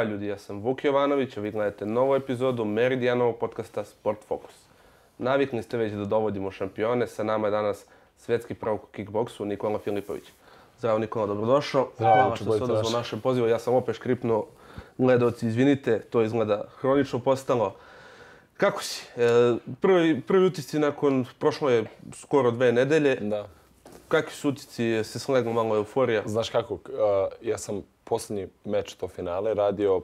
Ćao ljudi, ja sam Vuk Jovanović, a vi gledate novu epizodu Meridijanovog podcasta Sport Focus. Navikni ste već da dovodimo šampione, sa nama je danas svetski prvok u kickboksu Nikola Filipović. Zdravo Nikola, dobrodošao. Zdravo, Hvala što se odazvao našem pozivu. Ja sam opet škripnuo gledalci, izvinite, to izgleda hronično postalo. Kako si? E, prvi, prvi utisci nakon, prošlo je skoro dve nedelje. Da. Kakvi su utisci? Se slegla malo euforija? Znaš kako, uh, ja sam posljednji meč to finale radio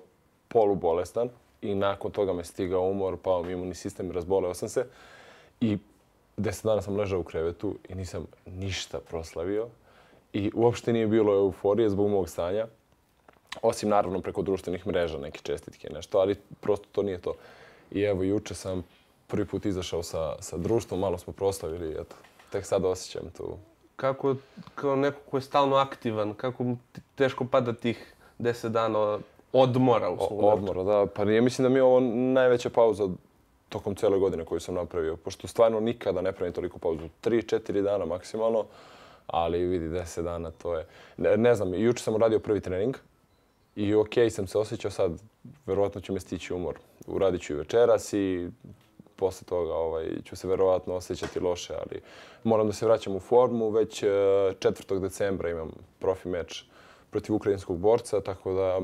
polubolestan i nakon toga me stigao umor, pao mi imunni sistem, razboleo sam se. I deset dana sam ležao u krevetu i nisam ništa proslavio. I uopšte nije bilo euforije zbog mog stanja. Osim naravno preko društvenih mreža, neke čestitke, nešto, ali prosto to nije to. I evo, juče sam prvi put izašao sa, sa društvom, malo smo proslavili, eto, tek sad osjećam tu Kako, kao neko ko je stalno aktivan, kako mu teško pada tih deset dana odmora u svom Odmora, da. Pa ja mislim da mi je ovo najveća pauza tokom cijele godine koju sam napravio. Pošto stvarno nikada ne pravim toliko pauzu. 3-4 dana maksimalno, ali vidi 10 dana to je... Ne, ne znam, juče sam uradio prvi trening i okej sam se osjećao sad, verovatno će me stići umor. Uradit ću i večeras i posle toga ovaj, ću se verovatno osjećati loše, ali moram da se vraćam u formu. Već e, 4. decembra imam profi meč protiv ukrajinskog borca, tako da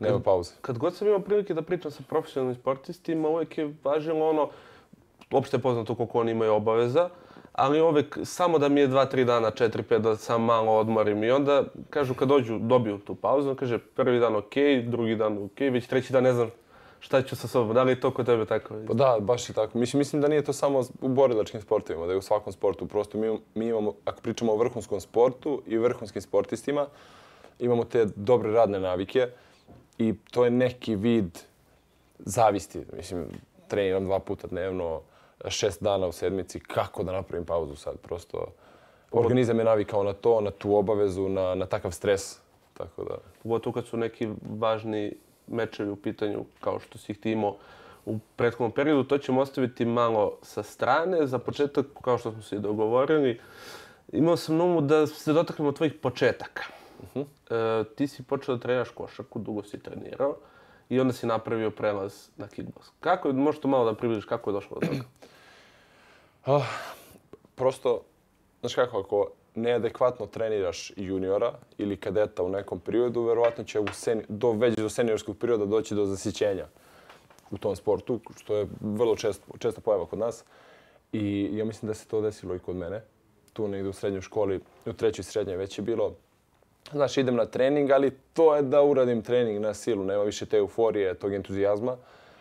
nema pauze. Kad god sam imao prilike da pričam sa profesionalnim sportistima, uvijek je važilo ono, uopšte poznato koliko oni imaju obaveza, ali uvijek samo da mi je 2-3 dana, 4-5 da sam malo odmorim. I onda kažu kad dođu, dobiju tu pauzu, on kaže prvi dan ok, drugi dan ok, već treći dan ne znam šta ću sa sobom. Da li je to kod tebe tako? Pa da, baš je tako. Mislim, mislim da nije to samo u borilačkim sportovima, da je u svakom sportu. Prosto mi, mi imamo, ako pričamo o vrhunskom sportu i vrhunskim sportistima, imamo te dobre radne navike i to je neki vid zavisti. Mislim, treniram dva puta dnevno, šest dana u sedmici, kako da napravim pauzu sad? Prosto, organizam je navikao na to, na tu obavezu, na, na takav stres. Tako da, Pogotovo kad su neki važni mečevi u pitanju, kao što si ih ti imao u prethodnom periodu, to ćemo ostaviti malo sa strane. Za početak, kao što smo se i dogovorili, imao sam na umu da se dotaknemo tvojih početaka. Uh e, ti si počeo da treniraš košarku, dugo si trenirao i onda si napravio prelaz na kickbox. Kako je, možeš to malo da približiš kako je došlo do toga? Ah, prosto, znaš kako, ako neadekvatno treniraš juniora ili kadeta u nekom periodu, verovatno će u sen, do, već do seniorskog perioda doći do zasićenja u tom sportu, što je vrlo često, često pojava kod nas. I ja mislim da se to desilo i kod mene. Tu negdje u srednjoj školi, u trećoj srednjoj već je bilo Znaš, idem na trening, ali to je da uradim trening na silu. Nema više te euforije, tog entuzijazma.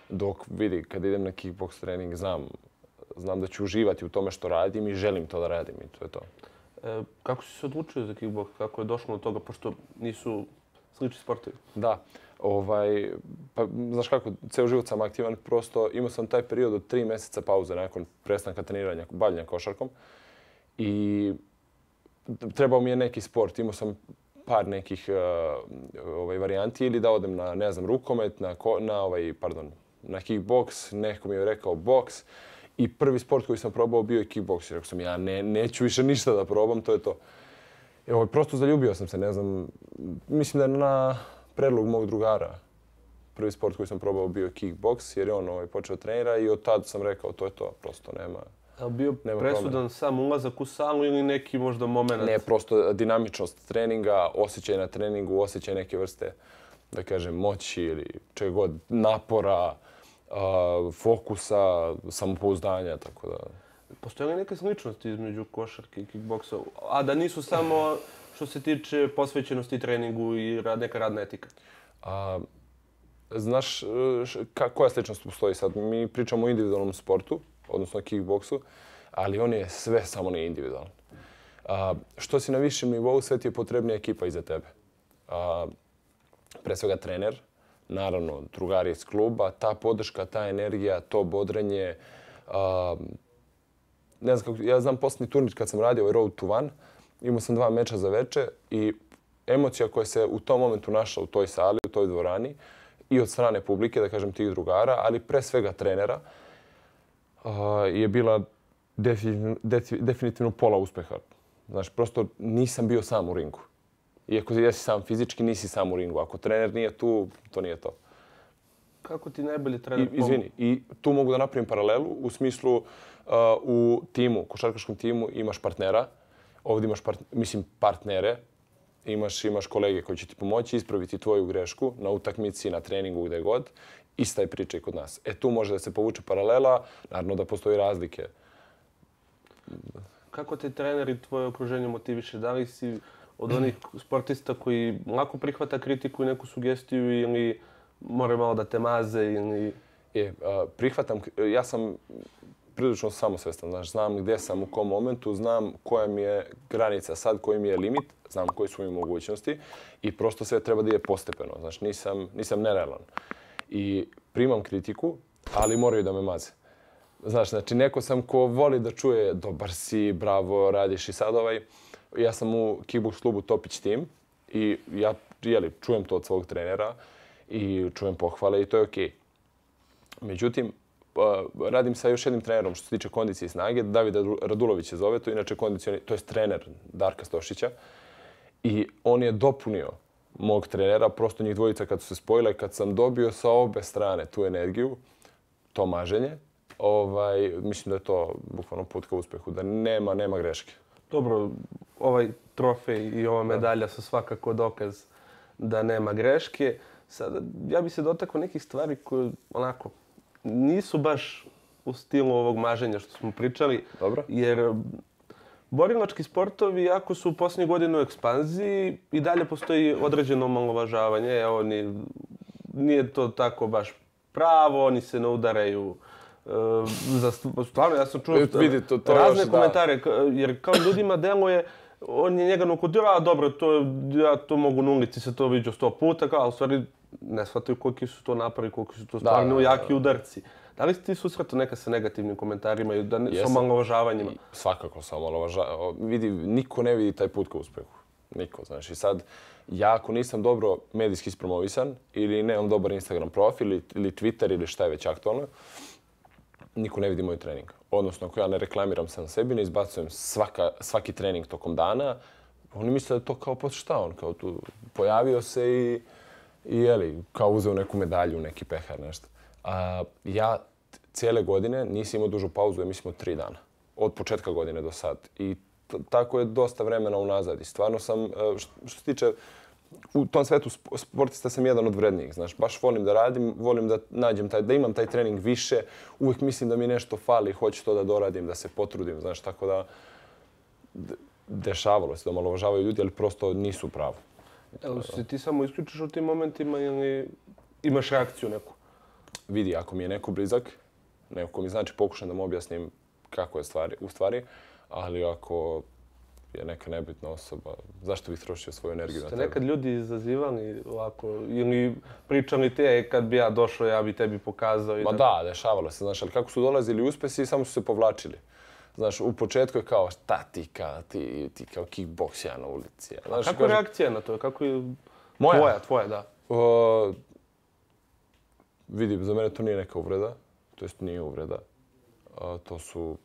Dok vidi, kad idem na kickbox trening, znam, znam da ću uživati u tome što radim i želim to da radim i to je to. E, kako si se odlučio za kickbox? Kako je došlo do toga, pošto nisu slični sportovi? Da, ovaj, pa znaš kako, ceo život sam aktivan, prosto imao sam taj period od tri mjeseca pauze nakon prestanka treniranja, bavljanja košarkom i trebao mi je neki sport, imao sam par nekih uh, ovaj, varijanti ili da odem na, ne znam, rukomet, na, ko, na ovaj, pardon, na kickbox, neko mi je rekao boks i prvi sport koji sam probao bio je kickboks. Rekao sam, ja ne, neću više ništa da probam, to je to. I ovaj, prosto zaljubio sam se, ne znam, mislim da je na predlog mog drugara prvi sport koji sam probao bio kickboks, jer je on ovaj, počeo trenira i od tada sam rekao, to je to, prosto nema, Je li bio Nema presudan promjena. sam ulazak u salu ili neki možda moment? Ne, prosto dinamičnost treninga, osjećaj na treningu, osjećaj neke vrste, da kažem, moći ili čega god, napora, a, fokusa, samopouzdanja, tako da... Postoje li neke sličnosti između košarke i kickboksa? A da nisu samo što se tiče posvećenosti treningu i rad, neka radna etika? A, znaš, e, ka, koja sličnost postoji sad? Mi pričamo o individualnom sportu, odnosno kickboksu, ali on je sve samo ne individualan. A, što si na višem nivou, sve ti je potrebnija ekipa iza tebe. A, pre svega trener, naravno drugari iz kluba, ta podrška, ta energija, to bodrenje. A, ne znam kako, ja znam posljednji turnir kad sam radio ovaj Road to One, imao sam dva meča za veče i emocija koja se u tom momentu našla u toj sali, u toj dvorani i od strane publike, da kažem tih drugara, ali pre svega trenera, a, je bila definitivno, definitivno pola uspeha. Znaš, prosto nisam bio sam u ringu. Iako jesi sam fizički, nisi sam u ringu. Ako trener nije tu, to nije to. Kako ti najbolji trener I, izvini, i tu mogu da napravim paralelu u smislu uh, u timu, košarkaškom timu imaš partnera, ovdje imaš part, mislim partnere, imaš imaš kolege koji će ti pomoći ispraviti tvoju grešku na utakmici, na treningu, gde god. Ista je priča i kod nas. E tu može da se povuče paralela, naravno da postoji razlike. Kako te trener i tvoje okruženje motiviše? Da li si od onih sportista koji lako prihvata kritiku i neku sugestiju ili more malo da te maze ili... Je, prihvatam, ja sam prilično samosvestan, znaš, znam gdje sam u kom momentu, znam koja mi je granica sad, koji mi je limit, znam koji su mi mogućnosti i prosto sve treba da je postepeno, znaš, nisam, nisam nerealan. I primam kritiku, ali moraju da me maze. Znaš, znači, neko sam ko voli da čuje dobar si, bravo, radiš i sad ovaj, ja sam u kickbox klubu Topić Team i ja jeli, čujem to od svog trenera i čujem pohvale i to je okej. Okay. Međutim, pa, radim sa još jednim trenerom što se tiče kondicije i snage. Davida Radulović je zove, to je inače kondicioni, to je trener Darka Stošića. I on je dopunio mog trenera, prosto njih dvojica kad su se spojile, kad sam dobio sa obe strane tu energiju, to maženje, ovaj, mislim da je to bukvalno put ka uspehu, da nema, nema greške. Dobro, ovaj trofej i ova medalja su svakako dokaz da nema greške. Sada, ja bih se dotakao nekih stvari koje, onako, nisu baš u stilu ovog maženja što smo pričali. Dobro. Jer borilački sportovi, ako su u posljednjih godina u ekspanziji, i dalje postoji određeno malovažavanje. Evo, ni, nije to tako baš pravo, oni se ne udaraju. E, za stvarno, ja sam čuo vidi, to, to razne još, komentare, da. jer kao ljudima deluje, on je njega nukudio, a dobro, to, ja to mogu na ulici se to vidio sto puta, kao, u stvari, ne shvataju koliki su to napori, koliki su to stvarno jaki udarci. Da li ste ti susretao neka sa negativnim komentarima i da ne, sa omalovažavanjima? Svakako sa omalovažavanjima. Vidi, niko ne vidi taj put ka uspehu. Niko, znaš. I sad, ja ako nisam dobro medijski ispromovisan ili nemam dobar Instagram profil ili, ili Twitter ili šta je već aktualno, niko ne vidi moj trening. Odnosno, ako ja ne reklamiram sam sebi, ne izbacujem svaka, svaki trening tokom dana, oni misle da to kao pa šta on, kao tu pojavio se i i jeli, kao uzeo neku medalju, neki pehar, nešto. A, ja cijele godine nisam imao dužu pauzu, ja mislim od tri dana. Od početka godine do sad. I tako je dosta vremena unazad. I stvarno sam, e, što se tiče, u tom svetu sportista sam jedan od vrednijih. Znaš, baš volim da radim, volim da nađem taj, da imam taj trening više. Uvijek mislim da mi nešto fali, hoću to da doradim, da se potrudim. Znaš, tako da dešavalo se da malo ljudi, ali prosto nisu pravo. Evo, se ti samo isključiš u tim momentima ili imaš reakciju neku? Vidi, ako mi je neko blizak, neko ko mi znači pokušam da mu objasnim kako je stvari, u stvari, ali ako je neka nebitna osoba, zašto bih trošio svoju energiju Ste na tebe? nekad ljudi izazivali ovako, ili pričali te, kad bi ja došao, ja bi tebi pokazao? Ma da, dešavalo se, znaš, ali kako su dolazili uspesi, samo su se povlačili. Znaš, u početku je kao, šta ti, ka, ti, ti kao kickbox ja na ulici. Znaš, kako je reakcija na to? Kako je... Moja? Tvoja, tvoja, da. Uh, vidi, za mene to nije neka uvreda. To jest nije uvreda. Uh, to su...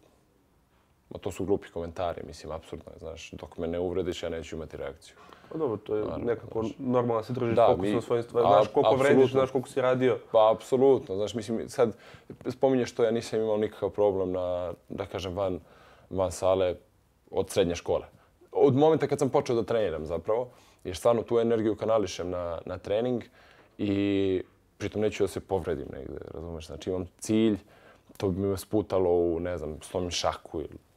Ma to su glupi komentari, mislim, absurdno je, znaš. Dok me ne uvrediš, ja neću imati reakciju. Pa dobro, to je Naravno, nekako znaš, normalno se držiš da, fokus mi, na svojim stvarima. Znaš koliko vrediš, znaš koliko si radio. Pa, apsolutno. Znaš, mislim, sad spominješ to, ja nisam imao nikakav problem na, da kažem, van, van sale od srednje škole. Od momenta kad sam počeo da treniram zapravo, jer stvarno tu energiju kanališem na, na trening i pritom neću da se povredim negde, razumeš? Znači imam cilj, to bi me sputalo u, ne znam, slomim šaku ili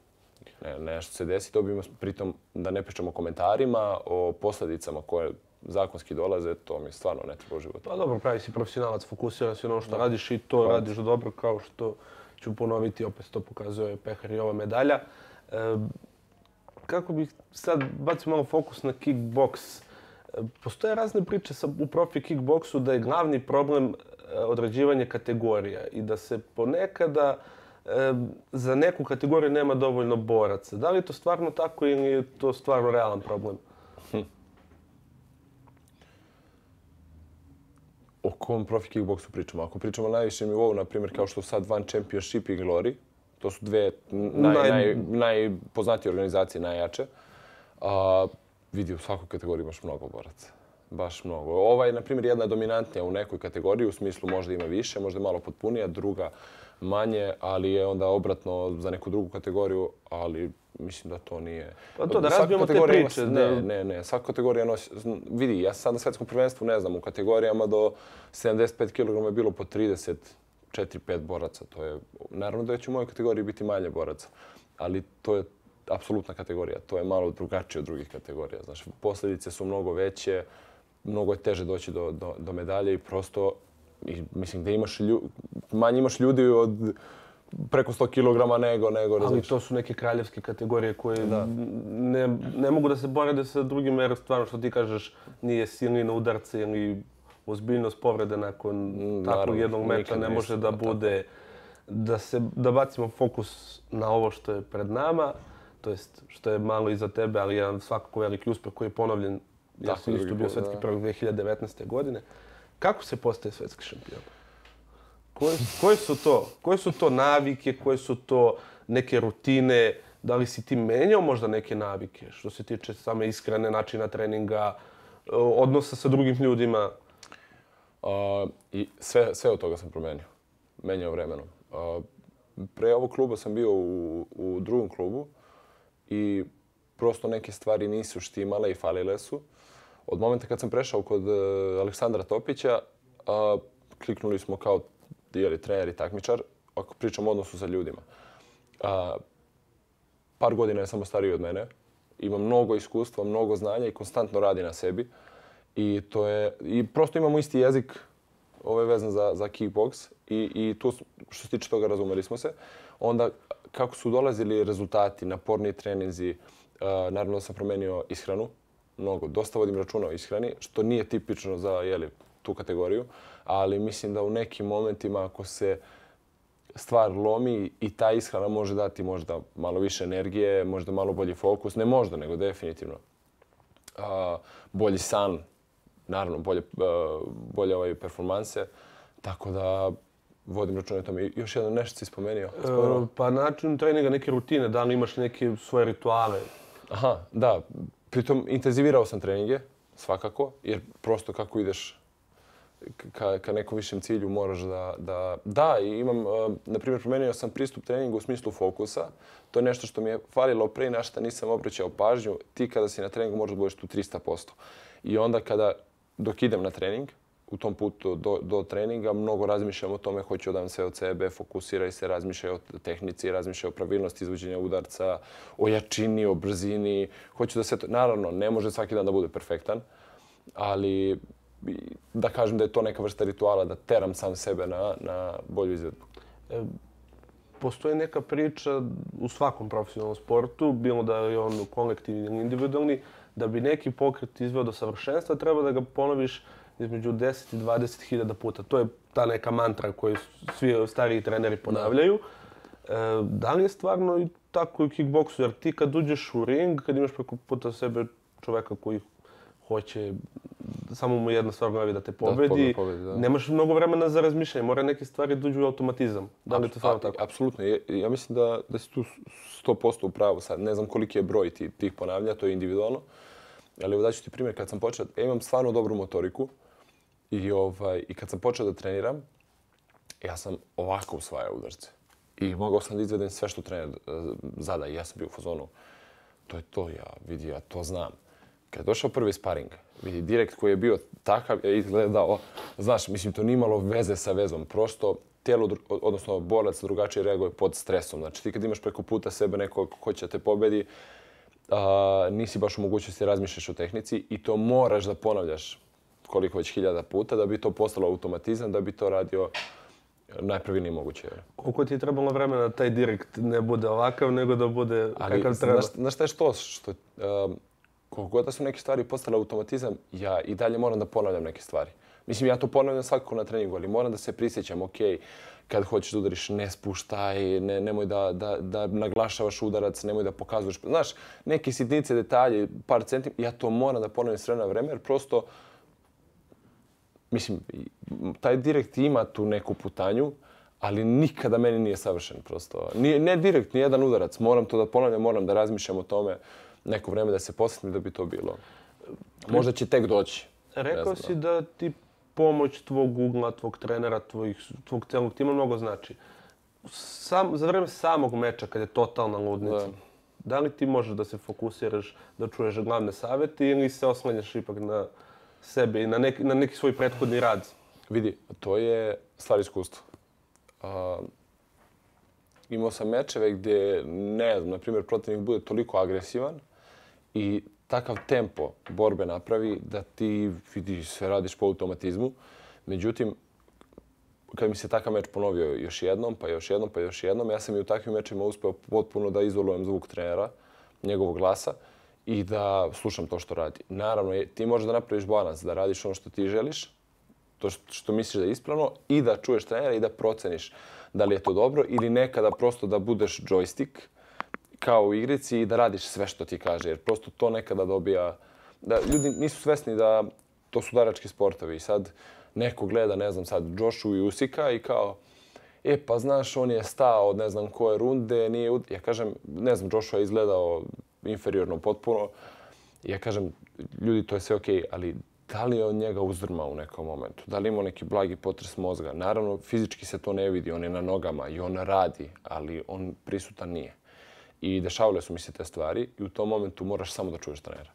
ne, nešto se desi, to bi pritom da ne pričamo o komentarima, o posledicama koje zakonski dolaze, to mi stvarno ne treba u životu. Pa dobro, pravi si profesionalac, fokusira se ono što da. radiš i to da. radiš dobro kao što ću ponoviti, opet to pokazuje Pehar i ova medalja. E, kako bih sad bacio malo fokus na kickboks, postoje razne priče sa, u profi kickboksu da je glavni problem e, određivanje kategorija i da se ponekada za neku kategoriju nema dovoljno boraca. Da li je to stvarno tako ili je to stvarno realan problem? Hm. O kom profi kickboksu pričamo? Ako pričamo o najvišem nivou, na primjer kao što sad One Championship i Glory, to su dve naj, naj, najpoznatije organizacije, najjače. A, vidi u svakoj kategoriji imaš mnogo boraca. Baš mnogo. Ovaj, na primjer, jedna je dominantnija u nekoj kategoriji, u smislu možda ima više, možda je malo potpunija, druga manje, ali je onda obratno za neku drugu kategoriju, ali mislim da to nije... Pa to, da razbijemo te ima- priče, Ne, ne, ne. Svaka kategorija nosi... Vidi, ja sad na svjetskom prvenstvu ne znam, u kategorijama do 75 kg je bilo po 30, 4-5 boraca. To je, naravno da će u mojoj kategoriji biti manje boraca, ali to je apsolutna kategorija. To je malo drugačije od drugih kategorija. Znaš, posljedice su mnogo veće, mnogo je teže doći do, do, do medalje i prosto i mislim da imaš lju, manje imaš ljudi od preko 100 kg nego, nego Ali razumiješ? to su neke kraljevske kategorije koje ne, ne mogu da se borede sa drugim jer stvarno što ti kažeš nije silina udarca ili ozbiljnost povrede nakon Mm, takvog naravno, jednog meča ne može da da tako. bude da se da bacimo fokus na ovo što je pred nama, to jest što je malo iza tebe, ali jedan svakako veliki uspjeh koji je ponovljen. Ja sam isto bio svetski da. prvak 2019. godine. Kako se postaje svetski šampion? Koje, koje su to? Koje su to navike, koje su to neke rutine? Da li si ti menjao možda neke navike što se tiče same iskrene načina treninga, odnosa sa drugim ljudima? Uh, I sve, sve od toga sam promenio. Menjao vremenom. Uh, pre ovog kluba sam bio u, u drugom klubu i prosto neke stvari nisu štimale i falile su. Od momenta kad sam prešao kod e, Aleksandra Topića, a, kliknuli smo kao jeli, trener i takmičar, ako pričam o odnosu sa ljudima. A, par godina je samo stariji od mene, ima mnogo iskustva, mnogo znanja i konstantno radi na sebi. I to je i prosto imamo isti jezik ovaj vezan za za kickbox i i tu što se tiče toga razumeli smo se. Onda kako su dolazili rezultati, naporni treninzi, uh, naravno da sam promenio ishranu, mnogo, dosta vodim računa o ishrani, što nije tipično za jeli, tu kategoriju, ali mislim da u nekim momentima ako se stvar lomi i ta ishrana može dati možda malo više energije, možda malo bolji fokus, ne možda, nego definitivno. A, bolji san, naravno bolje, a, bolje ovaj performanse, tako da vodim računa o tome. Još jedno nešto si spomenuo. spomenuo. E, pa način treninga, neke rutine, da li imaš neke svoje rituale? Aha, da. Pritom intenzivirao sam treninge, svakako, jer prosto kako ideš ka, ka nekom višem cilju moraš da... Da, da i imam, uh, na primjer, promenio sam pristup treningu u smislu fokusa. To je nešto što mi je falilo pre i na što nisam obraćao pažnju. Ti kada si na treningu možeš da budeš tu 300%. I onda kada, dok idem na trening, u tom putu do, do treninga, mnogo razmišljam o tome, hoću da dam sve od sebe, fokusiraj se, razmišljaj o tehnici, razmišljaj o pravilnosti izvođenja udarca, o jačini, o brzini. Hoću da se to, naravno, ne može svaki dan da bude perfektan, ali da kažem da je to neka vrsta rituala, da teram sam sebe na, na bolju izvedbu. E, postoji neka priča u svakom profesionalnom sportu, bilo da je on kolektivni ili individualni, da bi neki pokret izveo do savršenstva, treba da ga ponoviš između 10 i 20 hiljada puta. To je ta neka mantra koju svi stariji treneri ponavljaju. E, da li je stvarno i tako i u kickboksu? Jer ti kad uđeš u ring, kad imaš preko puta sebe čoveka koji hoće, samo mu jedna stvar glavi da te pobedi, pobedi, da. nemaš mnogo vremena za razmišljanje, mora neke stvari da uđu u automatizam. Da li je to stvarno tako? Apsolutno. Ja, ja mislim da, da si tu 100% u pravu sad. Ne znam koliki je broj ti, tih ponavlja, to je individualno. Ali evo daću ti primjer, kad sam počeo, ja imam stvarno dobru motoriku i, ovaj, i kad sam počeo da treniram, ja sam ovako usvajao udarce. I mogao sam da izvedem sve što trener e, zada i ja sam bio u fazonu. To je to, ja vidi, ja to znam. Kad je došao prvi sparing, vidi, direkt koji je bio takav je izgledao, znaš, mislim, to nimalo imalo veze sa vezom. Prosto tijelo, odnosno borac drugačije reaguje pod stresom. Znači ti kad imaš preko puta sebe nekog ko će te pobedi, a, nisi baš u mogućnosti razmišljaš o tehnici i to moraš da ponavljaš koliko već hiljada puta da bi to postalo automatizam, da bi to radio najpravilnije moguće. Koliko ti je trebalo vremena da taj direkt ne bude ovakav, nego da bude Ali kakav treba? znaš, znaš šta je što? što um, koliko god da su neke stvari postale automatizam, ja i dalje moram da ponavljam neke stvari. Mislim, ja to ponavljam svakako na treningu, ali moram da se prisjećam, ok, kad hoćeš da udariš, ne spuštaj, ne, nemoj da, da, da naglašavaš udarac, nemoj da pokazuješ. Znaš, neke sitnice, detalje, par centim, ja to moram da ponavljam s vremena na vreme, jer prosto, mislim, taj direkt ima tu neku putanju, ali nikada meni nije savršen prosto. Nije, ne direkt, ni jedan udarac. Moram to da ponavljam, moram da razmišljam o tome. neko vreme da se posjetni da bi to bilo. Možda će tek doći. Rekao si da ti pomoć tvog ugla, tvog trenera, tvojih, tvog celog tima mnogo znači. Sam, za vreme samog meča, kad je totalna ludnica, Da. da. li ti možeš da se fokusiraš, da čuješ glavne savjete ili se oslanjaš ipak na sebe i na neki, na neki svoj prethodni rad? Vidi, to je stvar iskustva. Uh, imao sam mečeve gdje, ne znam, na primjer, protivnik bude toliko agresivan i takav tempo borbe napravi da ti vidi sve radiš po automatizmu. Međutim, kad mi se takav meč ponovio još jednom, pa još jednom, pa još jednom, ja sam i u takvim mečima uspeo potpuno da izolujem zvuk trenera, njegovog glasa i da slušam to što radi. Naravno, ti možeš da napraviš balans, da radiš ono što ti želiš, to što, što misliš da je ispravno i da čuješ trenera i da proceniš da li je to dobro ili nekada prosto da budeš joystick kao u igrici i da radiš sve što ti kaže, jer prosto to nekada dobija... Da, ljudi nisu svesni da to su darački sportovi i sad neko gleda, ne znam, sad Joshu i Usika i kao e, pa znaš, on je stao od ne znam koje runde, nije... Ja kažem, ne znam, Joshua je izgledao inferiorno potpuno. Ja kažem, ljudi, to je sve okej, ali da li je on njega uzdrmao u nekom momentu? Da li imao neki blagi potres mozga? Naravno, fizički se to ne vidi, on je na nogama i on radi, ali on prisutan nije. I dešavale su mi se te stvari i u tom momentu moraš samo da čuješ trenera.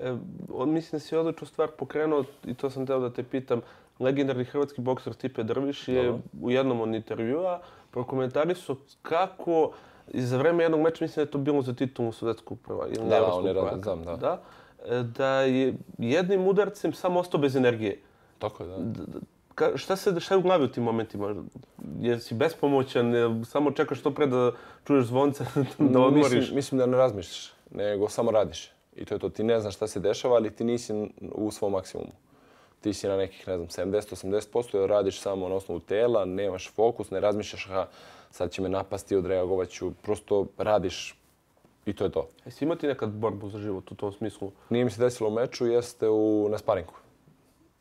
E, on, mislim da si odličnu stvar pokrenuo i to sam teo da te pitam. Legendarni hrvatski bokser Stipe Drviš je Dobro. u jednom od intervjua prokomentarisao kako i za vreme jednog meča, mislim da je to bilo za titulu svetskog prva ili Da, evropskog je radio, prvaka. znam, da. da. e, Da je jednim udarcem samo ostao bez energije. Tako je, da. D- d- Ka, šta se šta je u glavi u tim momentima? Jer si bespomoćan, jel samo čekaš što pre da čuješ zvonce, da odmoriš. Mislim, mislim da ne razmišljaš, nego samo radiš. I to je to. Ti ne znaš šta se dešava, ali ti nisi u svom maksimumu. Ti si na nekih, ne znam, 70-80% jer radiš samo na osnovu tela, nemaš fokus, ne razmišljaš, aha, sad će me napasti, odreagovat ću. Prosto radiš i to je to. Jesi imao ti nekad borbu za život u tom smislu? Nije mi se desilo u meču, jeste u, na sparingu.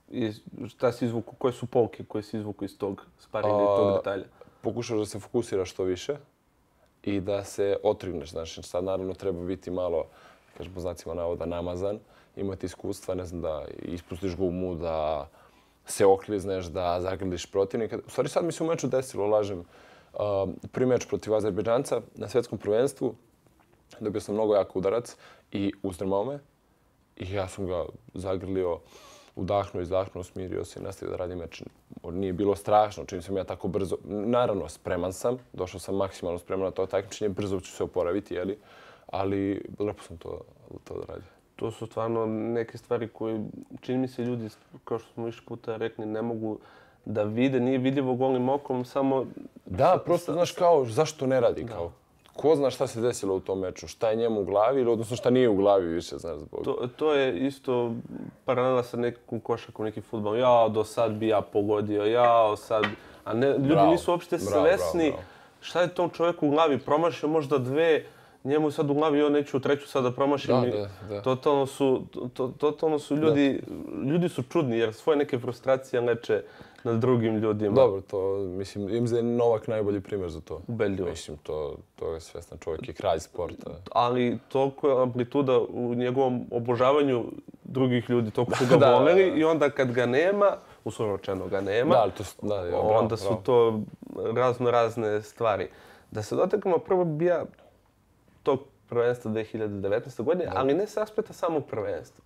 I šta si izvuku, koje su pouke koje si izvuku iz tog sparinga i tog detalja? Pokušaš da se fokusiraš što više i da se otrigneš. Znači, sad naravno treba biti malo, kažem po znacima navoda, namazan, imati iskustva, ne znam, da ispustiš gumu, da se oklizneš, da zagrliš protivnika. U stvari sad mi se u meču desilo, lažem, uh, Ehm, prvi meč protiv Azerbejdžanca na svjetskom prvenstvu, dobio sam mnogo jak udarac i uzdrmao me. I ja sam ga zagrlio, udahnuo, izdahnuo, smirio se i nastavio da radi meč. Znači, nije bilo strašno, čim sam ja tako brzo... Naravno, spreman sam, došao sam maksimalno spreman na to takmičenje, brzo ću se oporaviti, jeli? ali lepo sam to, to da radio. To su stvarno neke stvari koje, čini mi se, ljudi, kao što smo više puta rekli, ne mogu da vide, nije vidljivo golim okom, samo... Da, prosto, znaš, kao, zašto ne radi, kao, ko zna šta se desilo u tom meču, šta je njemu u glavi, ili odnosno šta nije u glavi više, znaš, zbog... To, to je isto paralela sa nekom košakom, neki futbol. Ja, do sad bi ja pogodio, ja, sad... A ne, ljudi Bravo, nisu uopšte bravo, svesni bravo, bravo. šta je tom čovjeku u glavi. Promašio možda dve, njemu sad u glavi, jo, neću u treću sad da promašim. Da, da, da. Totalno su, to, totalno su ljudi, ljudi su čudni jer svoje neke frustracije leče nad drugim ljudima. Dobro, to, mislim, im da je Novak najbolji primjer za to. Ubedljivo. Mislim, to, to je svestan čovjek i kralj sporta. ali toliko je amplituda u njegovom obožavanju drugih ljudi, toliko su ga Da, voleli da. i onda kad ga nema, uslovno rečeno ga nema, Da, to, s- da, ja, bravo, onda su bravo. to razno razne stvari. Da se dotaknemo prvo bi ja tog prvenstva 2019. godine, ali ne sa aspekta samog prvenstva,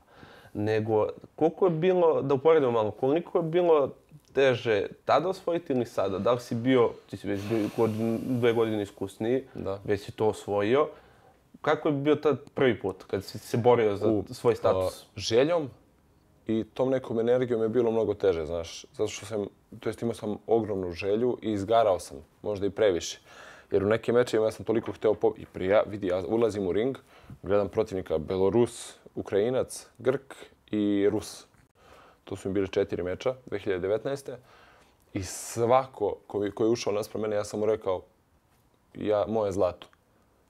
nego koliko je bilo, da uporedimo malo, koliko je bilo teže tada osvojiti ili sada? Da li si bio, ti si već bio godin, dve godine iskusniji, Da. već si to osvojio. Kako je bio tad prvi put kad si se borio za U, svoj status? a, željom i tom nekom energijom je bilo mnogo teže, znaš. Zato što sam, to jest imao sam ogromnu želju i izgarao sam, možda i previše. Jer u nekim mečevima ja sam toliko hteo po... I prija, vidi, ja ulazim u ring, gledam protivnika Belorus, Ukrajinac, Grk i Rus. To su mi bili četiri meča 2019. I svako koji, koji ko je ušao naspram mene, ja sam mu rekao, ja, moje zlato.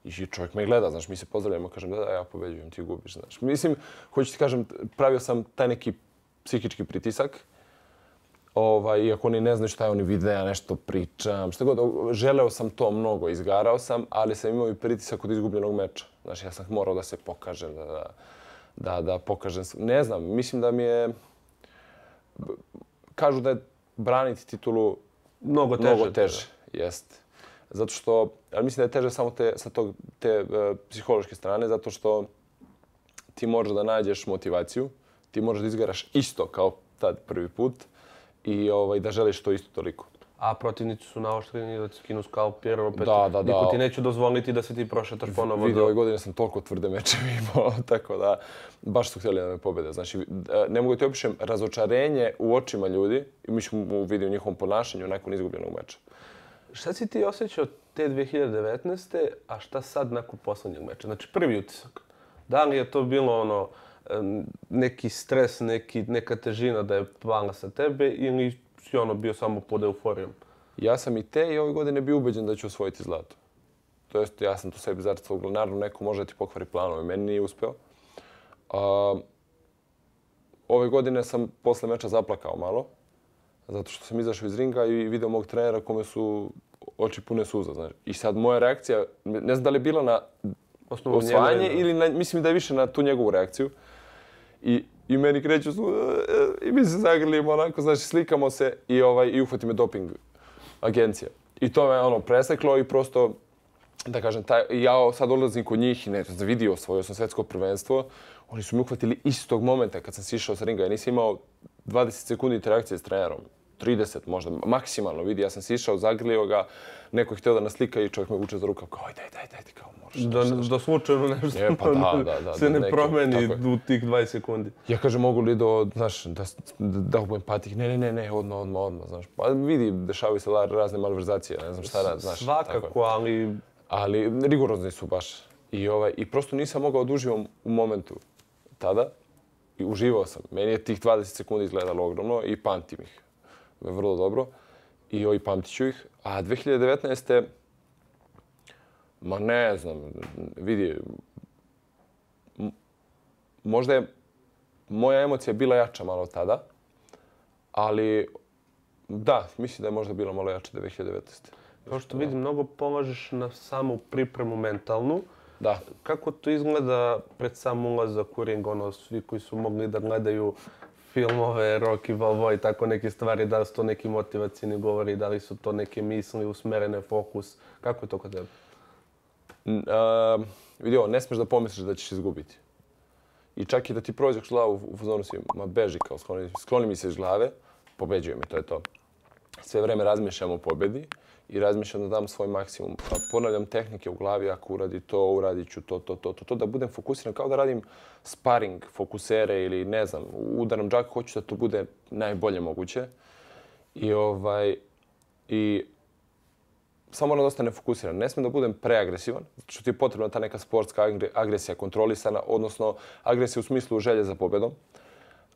I čovjek me gleda, znaš, mi se pozdravljamo, kažem da, da, ja pobeđujem, ti gubiš, znaš. Mislim, hoću ti kažem, pravio sam taj neki psihički pritisak, ovaj, iako oni ne znaju šta je oni vide, ja nešto pričam, šta god, želeo sam to mnogo, izgarao sam, ali sam imao i pritisak od izgubljenog meča. Znaš, ja sam morao da se pokažem, da, da, da, da pokažem. Ne znam, mislim da mi je... Kažu da je braniti titulu Mnogo teže. mnogo teže. Jest. Zato što, ali mislim da je teže samo te, sa tog, te e, psihološke strane, zato što ti možeš da nađeš motivaciju, ti možeš da izgaraš isto kao tad prvi put i ovaj, da želiš to isto toliko. A protivnici su naoštreni da ti skinu skalp jer opet Da, da, niko da. ti neće dozvoliti da se ti prošetaš ponovo. Vidio do- ove godine sam toliko tvrde mečeve imao, tako da baš su htjeli da me pobede. Znači, e, ne mogu ti opišem razočarenje u očima ljudi i mi ćemo vidio u njihovom ponašanju nakon izgubljenog meča. Šta si ti osjećao te 2019. a šta sad nakon posljednjeg meča? Znači prvi utisak. Da li je to bilo ono neki stres, neki, neka težina da je pala sa tebe ili si ono bio samo pod euforijom? Ja sam i te i ove godine bio ubeđen da ću osvojiti zlato. To jest, ja sam tu sebi zacrtao, naravno neko može da ti pokvari planove, meni nije uspeo. A, ove godine sam posle meča zaplakao malo, zato što sam izašao iz ringa i video mog trenera kome su oči pune suza. Znači. I sad moja reakcija, ne znam da li je bila na Osnovu osvajanje ili na, mislim da je više na tu njegovu reakciju. I, i meni kreću su, e, e, i mi se zagrlimo onako, znači slikamo se i, ovaj, i uhvati me doping agencija. I to me ono preseklo i prosto, da kažem, taj, ja sad odlazim kod njih i ne znam, vidio osvojio sam svetsko prvenstvo. Oni su me uhvatili istog momenta kad sam sišao sa ringa. Ja nisam imao 20 sekundi interakcije s trenerom. 30 možda, maksimalno vidi. Ja sam sišao, zagrlio ga, neko je htio da naslika i čovjek me vuče za rukav. Kao, ajde, ajde, ajde, kao Da, da slučajno nešto Je, pa da, da, da, se ne neki- promeni tako u tih 20 sekundi. Ja kažem, mogu li do, znaš, da, da, da budem patih? Ne, ne, ne, ne, odmah, odmah, odmah, znaš. Pa vidi, dešavaju se razne malverzacije, ne znam šta rad, znaš. tako. Svakako, ali Ali rigorozni su baš. I, ovaj, I prosto nisam mogao da uživam u momentu tada. I uživao sam. Meni je tih 20 sekundi izgledalo ogromno i pamtim ih vrlo dobro. I ovaj, pamtit ću ih. A 2019. Ma ne znam, vidi, možda je moja emocija bila jača malo tada, ali da, mislim da je možda bila malo jača 2019. kao što vidim, mnogo polažeš na samu pripremu mentalnu. Da. Kako to izgleda pred sam ulazak u ring, ono, svi koji su mogli da gledaju filmove, Rocky Balboa i tako neke stvari, da li su to neki motivacijni govori, da li su to neke misli, usmerene fokus, kako je to kod tebe? Uh, vidio, ne smeš da pomisliš da ćeš izgubiti. I čak i da ti prođe kroz glavu u fazonu si, ma beži kao skloni, skloni mi se iz glave, pobeđuje mi, to je to. Sve vreme razmišljam o pobedi i razmišljam da dam svoj maksimum. Pa ponavljam tehnike u glavi, ako uradi to, uradit ću to, to, to, to, to, da budem fokusiran kao da radim sparing, fokusere ili ne znam, udaram džak, hoću da to bude najbolje moguće. I ovaj, i samo moram da ostane fokusiran. Ne smem da budem preagresivan, zato što ti je potrebna ta neka sportska agre- agresija kontrolisana, odnosno agresija u smislu želje za pobedom,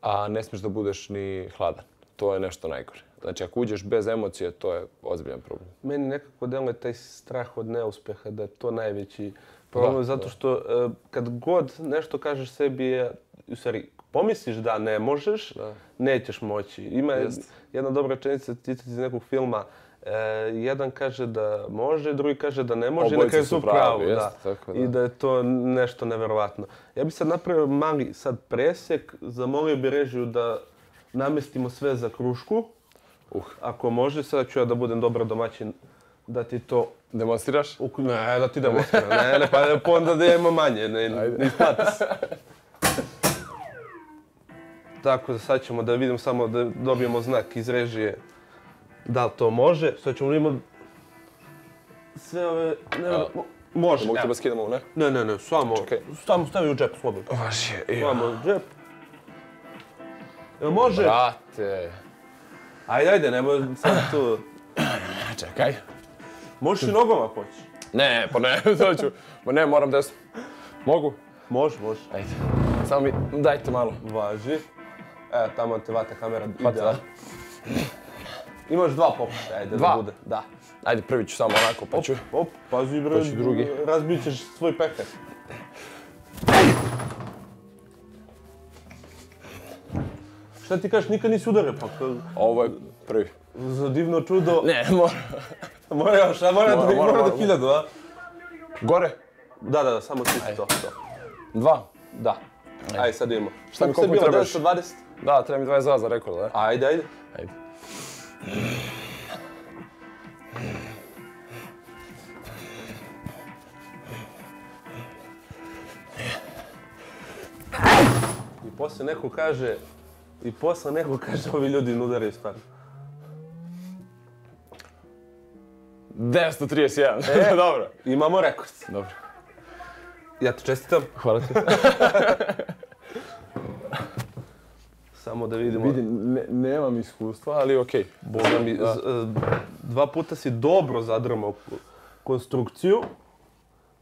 a ne smiješ da budeš ni hladan. To je nešto najgore. Znači, ako uđeš bez emocije, to je ozbiljan problem. Meni nekako deluje taj strah od neuspeha, da je to najveći problem, Da, zato da. što e, kad god nešto kažeš sebi je, u stvari, pomisliš da ne možeš, Da. nećeš moći. Ima Jest. jedna dobra rečenica, citat iz nekog filma, e, jedan kaže da može, drugi kaže da ne može i na Obojica kraju su u pravi, jest, da. tako da. I da je to nešto neverovatno. Ja bih sad napravio mali sad presek, zamolio bi režiju da namestimo sve za krušku. Uh, Ako može, sad ću ja da budem dobar domaćin, da ti to... demonstriraš? uk- Ne, da ti demonstriram. Ne, ne, pa, pa onda da imamo manje, ne, ne isplati se. Tako da sad ćemo da vidimo samo da dobijemo znak iz režije da li to može. Sad ćemo da imamo sve ove... Ne, A, mo- može. Mogu te evo. ba skidamo, ne? Ne, ne, ne, samo, Čekaj. samo stavi u džep slobodno. Vaš je, Samo u džep. Jel može? Brate. Ajde, ajde, nemoj sad tu. Čekaj. Možeš i nogama ako hoćeš. Ne, pa ne, to ću. Ma ne, moram desno. Mogu? Može, može. Ajde. Samo mi dajte malo. Važi. Evo, tamo te vata kamera Vata, idealno. Imaš dva pokušaja, ajde Dva? da bude. Da. Ajde, prvi ću samo onako, pa ću. Op, pazi bre, Pa ću drugi. razbit ćeš svoj pekar. Šta ti kažeš, nikad nisi udario, pa Ovo je prvi. za divno čudo. Ne, moram. Mora još, a mora, Mora, da, mora, mora, mora. do hiljadu, a? Gore. Da, da, da, samo ti to. to. Dva. Da. Ajde, sad idemo. Šta mi, Koliko trebaš? 920? Da, treba mi 22 za rekord, da? Ajde, ajde. Ajde. I posle neko kaže, i posle neko kaže, ovi ljudi ne udaraju stvarno. 931. E. Dobro. Imamo rekord. Dobro. Ja ti čestitam. Hvala ti. Samo da vidimo. Vidim, ne, nemam iskustva, ali okej. Boga mi, z- e, dva puta si dobro zadrmao konstrukciju,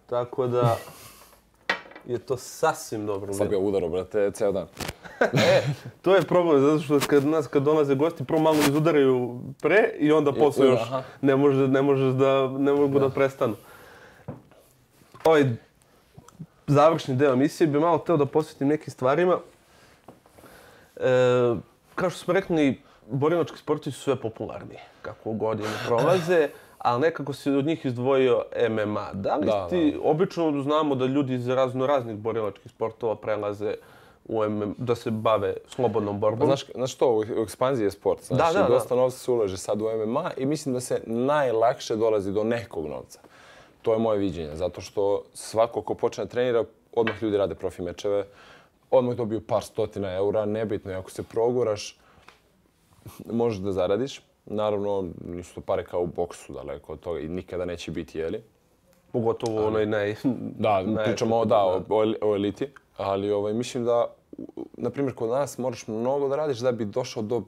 tako da je to sasvim dobro. Sad ga udaro, brate, ceo dan. E, to je problem, zato što kad nas kad dolaze gosti, prvo malo izudaraju pre i onda posle još aha. ne može, ne možeš da, ne mogu da, prestanu. Ovaj završni deo emisije bi malo teo da posvetim nekim stvarima. E, kao što smo rekli, borilački sportovi su sve popularniji kako godine prolaze, ali nekako se od njih izdvojio MMA. Da li Da, ti, obično znamo da ljudi iz razno raznih borilačkih sportova prelaze u MM, da se bave slobodnom borbom. Znaš, znaš što, u ekspanziji je sport. Znaš, Da, da, i dosta da. novca se ulaže sad u MMA i mislim da se najlakše dolazi do nekog novca. To je moje viđenje, zato što svako ko počne da trenira, odmah ljudi rade profi mečeve, odmah dobiju par stotina eura, nebitno je ako se proguraš, možeš da zaradiš. Naravno, nisu to pare kao u boksu daleko od toga i nikada neće biti, jeli? Pogotovo onaj naj... Da, naj- pričamo o, da, o, o el- o eliti, ali ovaj, mislim da, na primjer, kod nas moraš mnogo da radiš da bi došao do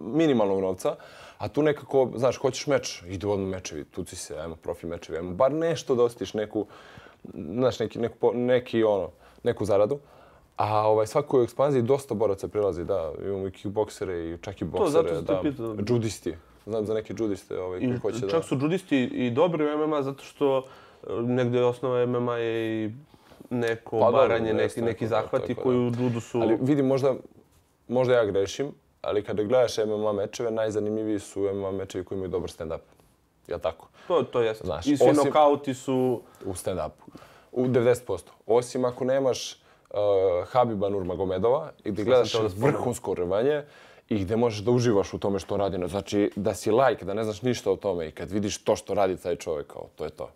minimalnog novca, a tu nekako, znaš, hoćeš meč, idu odmah mečevi, tuci se, ajmo profi mečevi, ajmo bar nešto da osjetiš neku, znaš, neki, neku, neki, ono, neku zaradu. A ovaj, svako u ekspanziji dosta boraca prilazi, da, imamo i kickboksere i čak i boksere, zato sam te da, pitao. judisti. Znam za neke judiste ovaj, koji hoće da... čak su judisti i dobri u MMA zato što e, negdje osnova MMA je i neko Pa dobro, obaranje, neki, neki da, zahvati koji u judu su... Ali vidim, možda, možda ja grešim, ali kada gledaš MMA mečeve, najzanimljiviji su MMA mečevi koji imaju dobar stand-up. Jel tako? To, to jeste. Znaš, I svi osim- nokauti su... U stand-upu. U 90%. Osim ako nemaš uh, Habiba Nurmagomedova i gdje gledaš vrhunsko rvanje i gdje možeš da uživaš u tome što radi. Znači, da si like, da ne znaš ništa o tome i kad vidiš to što radi taj čovjek, kao, to je to.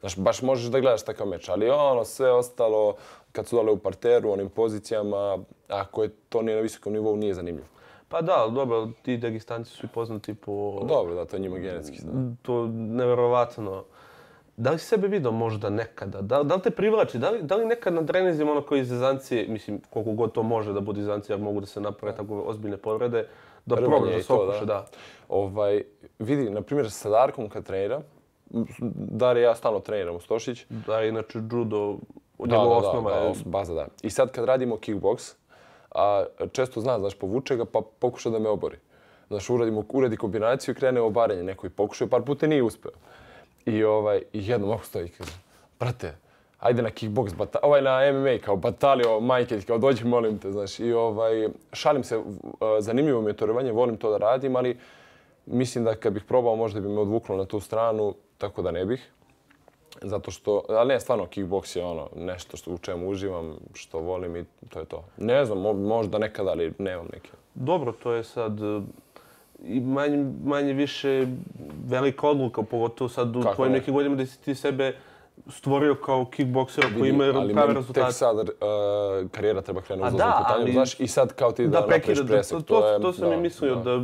Znaš, baš možeš da gledaš takav meč, ali ono, sve ostalo, kad su dole u parteru, onim pozicijama, ako je to nije na visokom nivou, nije zanimljivo. Pa da, ali dobro, ti Dagestanci su i poznati po... Dobro, da, to je njima genetski. Da. To neverovatno. Da li si sebe vidio možda nekada? Da, da li te privlači? Da li, da li nekad na trenizima ono koji iz zezancije, mislim, koliko god to može da bude zezancije, jer mogu da se naprave tako ozbiljne povrede, da probaš da se okuša, da. Ovaj, vidi, na primjer, sa Darkom kad trenira, Dar i ja stalno treniramo Stošić. Da, inače judo, od njegova osnova da, je... os- baza, da. I sad kad radimo kickboks, a često zna, znaš, povuče ga pa pokuša da me obori. Znaš, uradimo, uradi kombinaciju i krene obaranje neko i pokušao, par puta nije uspeo. I, ovaj, i jednom ovako stoji i kaže, brate, ajde na kickbox, bata, ovaj na MMA, kao batalio, majke, kao dođi molim te, znaš. I ovaj, šalim se, e, zanimljivo mi je to rvanje, volim to da radim, ali mislim da kad bih probao možda bi me odvuklo na tu stranu, tako da ne bih. Zato što, ali ne, stvarno, kickboks je ono, nešto što, u čemu uživam, što volim i to je to. Ne znam, možda nekada, ali nemam neke. Dobro, to je sad e, i manje, manje više velika odluka, pogotovo sad u Kako tvojim ne? nekim godinama da si ti sebe stvorio kao kickboksera koji ima ali prave rezultate. tek sad uh, karijera treba krenu A uzlaznom da, putanju, ali- znaš, i sad kao ti da, da napraviš prekida, presek. to, to, je- to sam i mislio, da.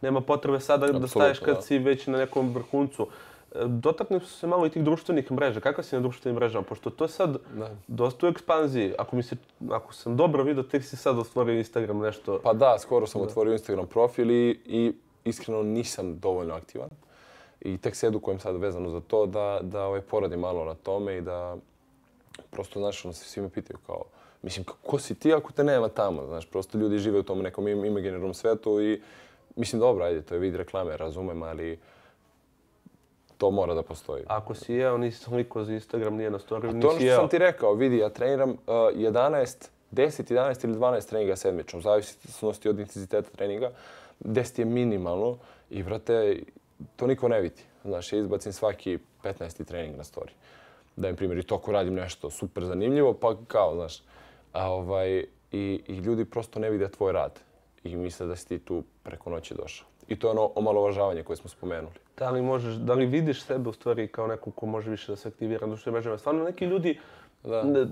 nema potrebe sada da staješ kad da. si već na nekom vrhuncu. E, Dotakli su se malo i tih društvenih mreža. Kako si na društvenim mrežama? Pošto to je sad Da. dosta u ekspanziji. Ako, mi se, ako sam dobro vidio, tek si sad otvorio Instagram nešto. Pa da, skoro sam otvorio Instagram profil i, i iskreno nisam dovoljno aktivan. I tek se edukujem sad vezano za to da, da ovaj, poradim malo na tome i da prosto, znaš, ono se svi me pitaju kao, mislim, kako si ti ako te nema tamo, znaš, prosto ljudi žive u tom nekom im- imaginarnom svetu i mislim, dobro, ajde, to je vid reklame, razumem, ali to mora da postoji. Ako si jeo, nisi sliko za Instagram, nije na storiju, To je ono nisi što jeo. sam ti rekao, vidi, ja treniram uh, 11, 10, 11 ili 12 treninga sedmično, zavisnosti od intenziteta treninga. 10 je minimalno i, vrate, to niko ne vidi. Znaš, ja izbacim svaki 15. trening na story. dajem primjer, i toko radim nešto super zanimljivo, pa kao, znaš, a ovaj, i, i ljudi prosto ne vide tvoj rad i misle da si ti tu preko noći došao. I to je ono omalovažavanje koje smo spomenuli. Da li, možeš, da li vidiš sebe u stvari kao neko ko može više da se aktivira na društvenim mrežama? Stvarno neki ljudi Da.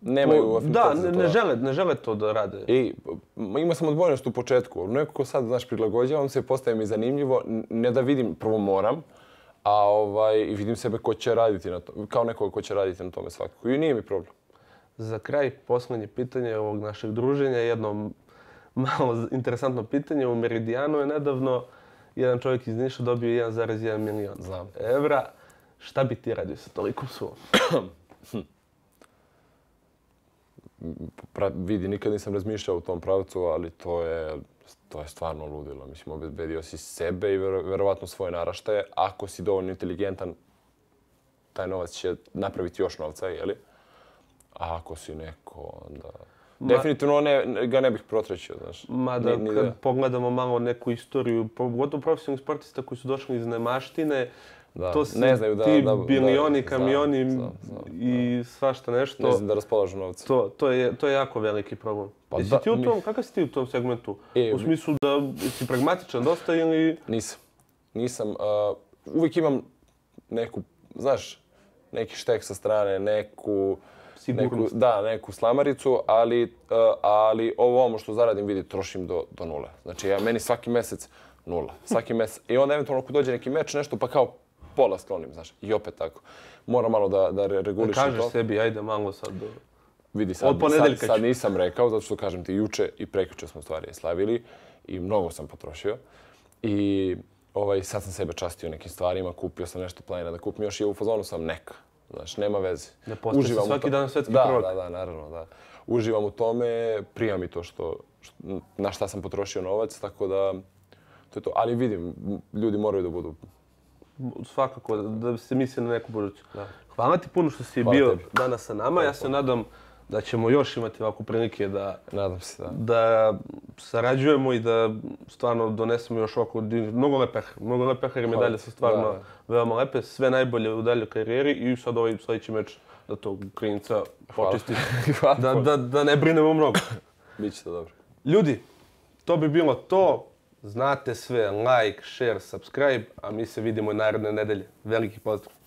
Ne, Nemaju po- afinitet da, ne, ne, žele, ne žele to da rade. I imao sam odbojnost u početku. Neko ko sad, znaš, prilagođavam se, postaje mi zanimljivo. Ne da vidim, prvo moram, a ovaj, i vidim sebe ko će raditi na to, kao nekoga ko će raditi na tome svakako. I nije mi problem. Za kraj, posljednje pitanje ovog našeg druženja, jedno malo interesantno pitanje. U Meridijanu je nedavno jedan čovjek iz Niša dobio 1,1 milion Znam. evra. Šta bi ti radio sa tolikom sumom? Pra, vidi, nikad nisam razmišljao u tom pravcu, ali to je, to je stvarno ludilo. Mislim, obezbedio si sebe i vero, verovatno svoje naraštaje. Ako si dovoljno inteligentan, taj novac će napraviti još novca, jeli? A ako si neko, onda... Definitivno ne, ga ne bih protrećio, znaš. Mada Ni- ni kad da- pogledamo malo neku istoriju, pogotovo profesionalnih sportista koji su došli iz nemaštine, Da, to su ne znaju da- ti da- bilioni, da, kamioni znam, znam, i svašta nešto. Ne znam da raspolažu novca. To, to, je, to je jako veliki problem. Pa Jesi da, ti u mi- tom, kakav si ti u tom segmentu? E, u smislu da si pragmatičan dosta ili... Nisam. Nisam. Uh, uvijek imam neku, znaš, neki štek sa strane, neku... Sigurnost. Neku, da, neku slamaricu, ali, uh, ali ovo ono što zaradim, vidi, trošim do, do nule. Znači, ja, meni svaki mjesec nula. Svaki mjesec. I onda eventualno ako dođe neki meč, nešto, pa kao pola sklonim, znaš. I opet tako. Moram malo da, da re- regulišem Kažeš to. sebi, ajde malo sad. do- Vidi, sad, Od sad, sad nisam rekao, zato što kažem ti, juče i prekjuče smo stvari slavili i mnogo sam potrošio. I ovaj, sad sam sebe častio nekim stvarima, kupio sam nešto planira da kupim još i u fazonu sam neka. Znaš, nema veze. Ne postaje se u svaki to- dan svetski da, prvak. Da, da, naravno, da. Uživam u tome, prija mi to što, što, na šta sam potrošio novac, tako da to je to. Ali vidim, ljudi moraju da budu Svakako, da se misli na neku buduću. Da. Hvala ti puno što si Hvala bio tebi. danas sa nama. Ja se nadam da ćemo još imati ovakvu prilike da Nadam se da. da sarađujemo i da stvarno donesemo još ovako mnogo lepeh, mnogo lepeh jer medalje su stvarno Da. veoma lepe, sve najbolje u daljoj karijeri i sad ovaj sljedeći meč da tog klinca počisti. Hvala. da, da, da ne brinemo mnogo. Biće to dobro. Ljudi, to bi bilo to. Znate sve, like, share, subscribe, a mi se vidimo naredne nedelje. Veliki pozdrav!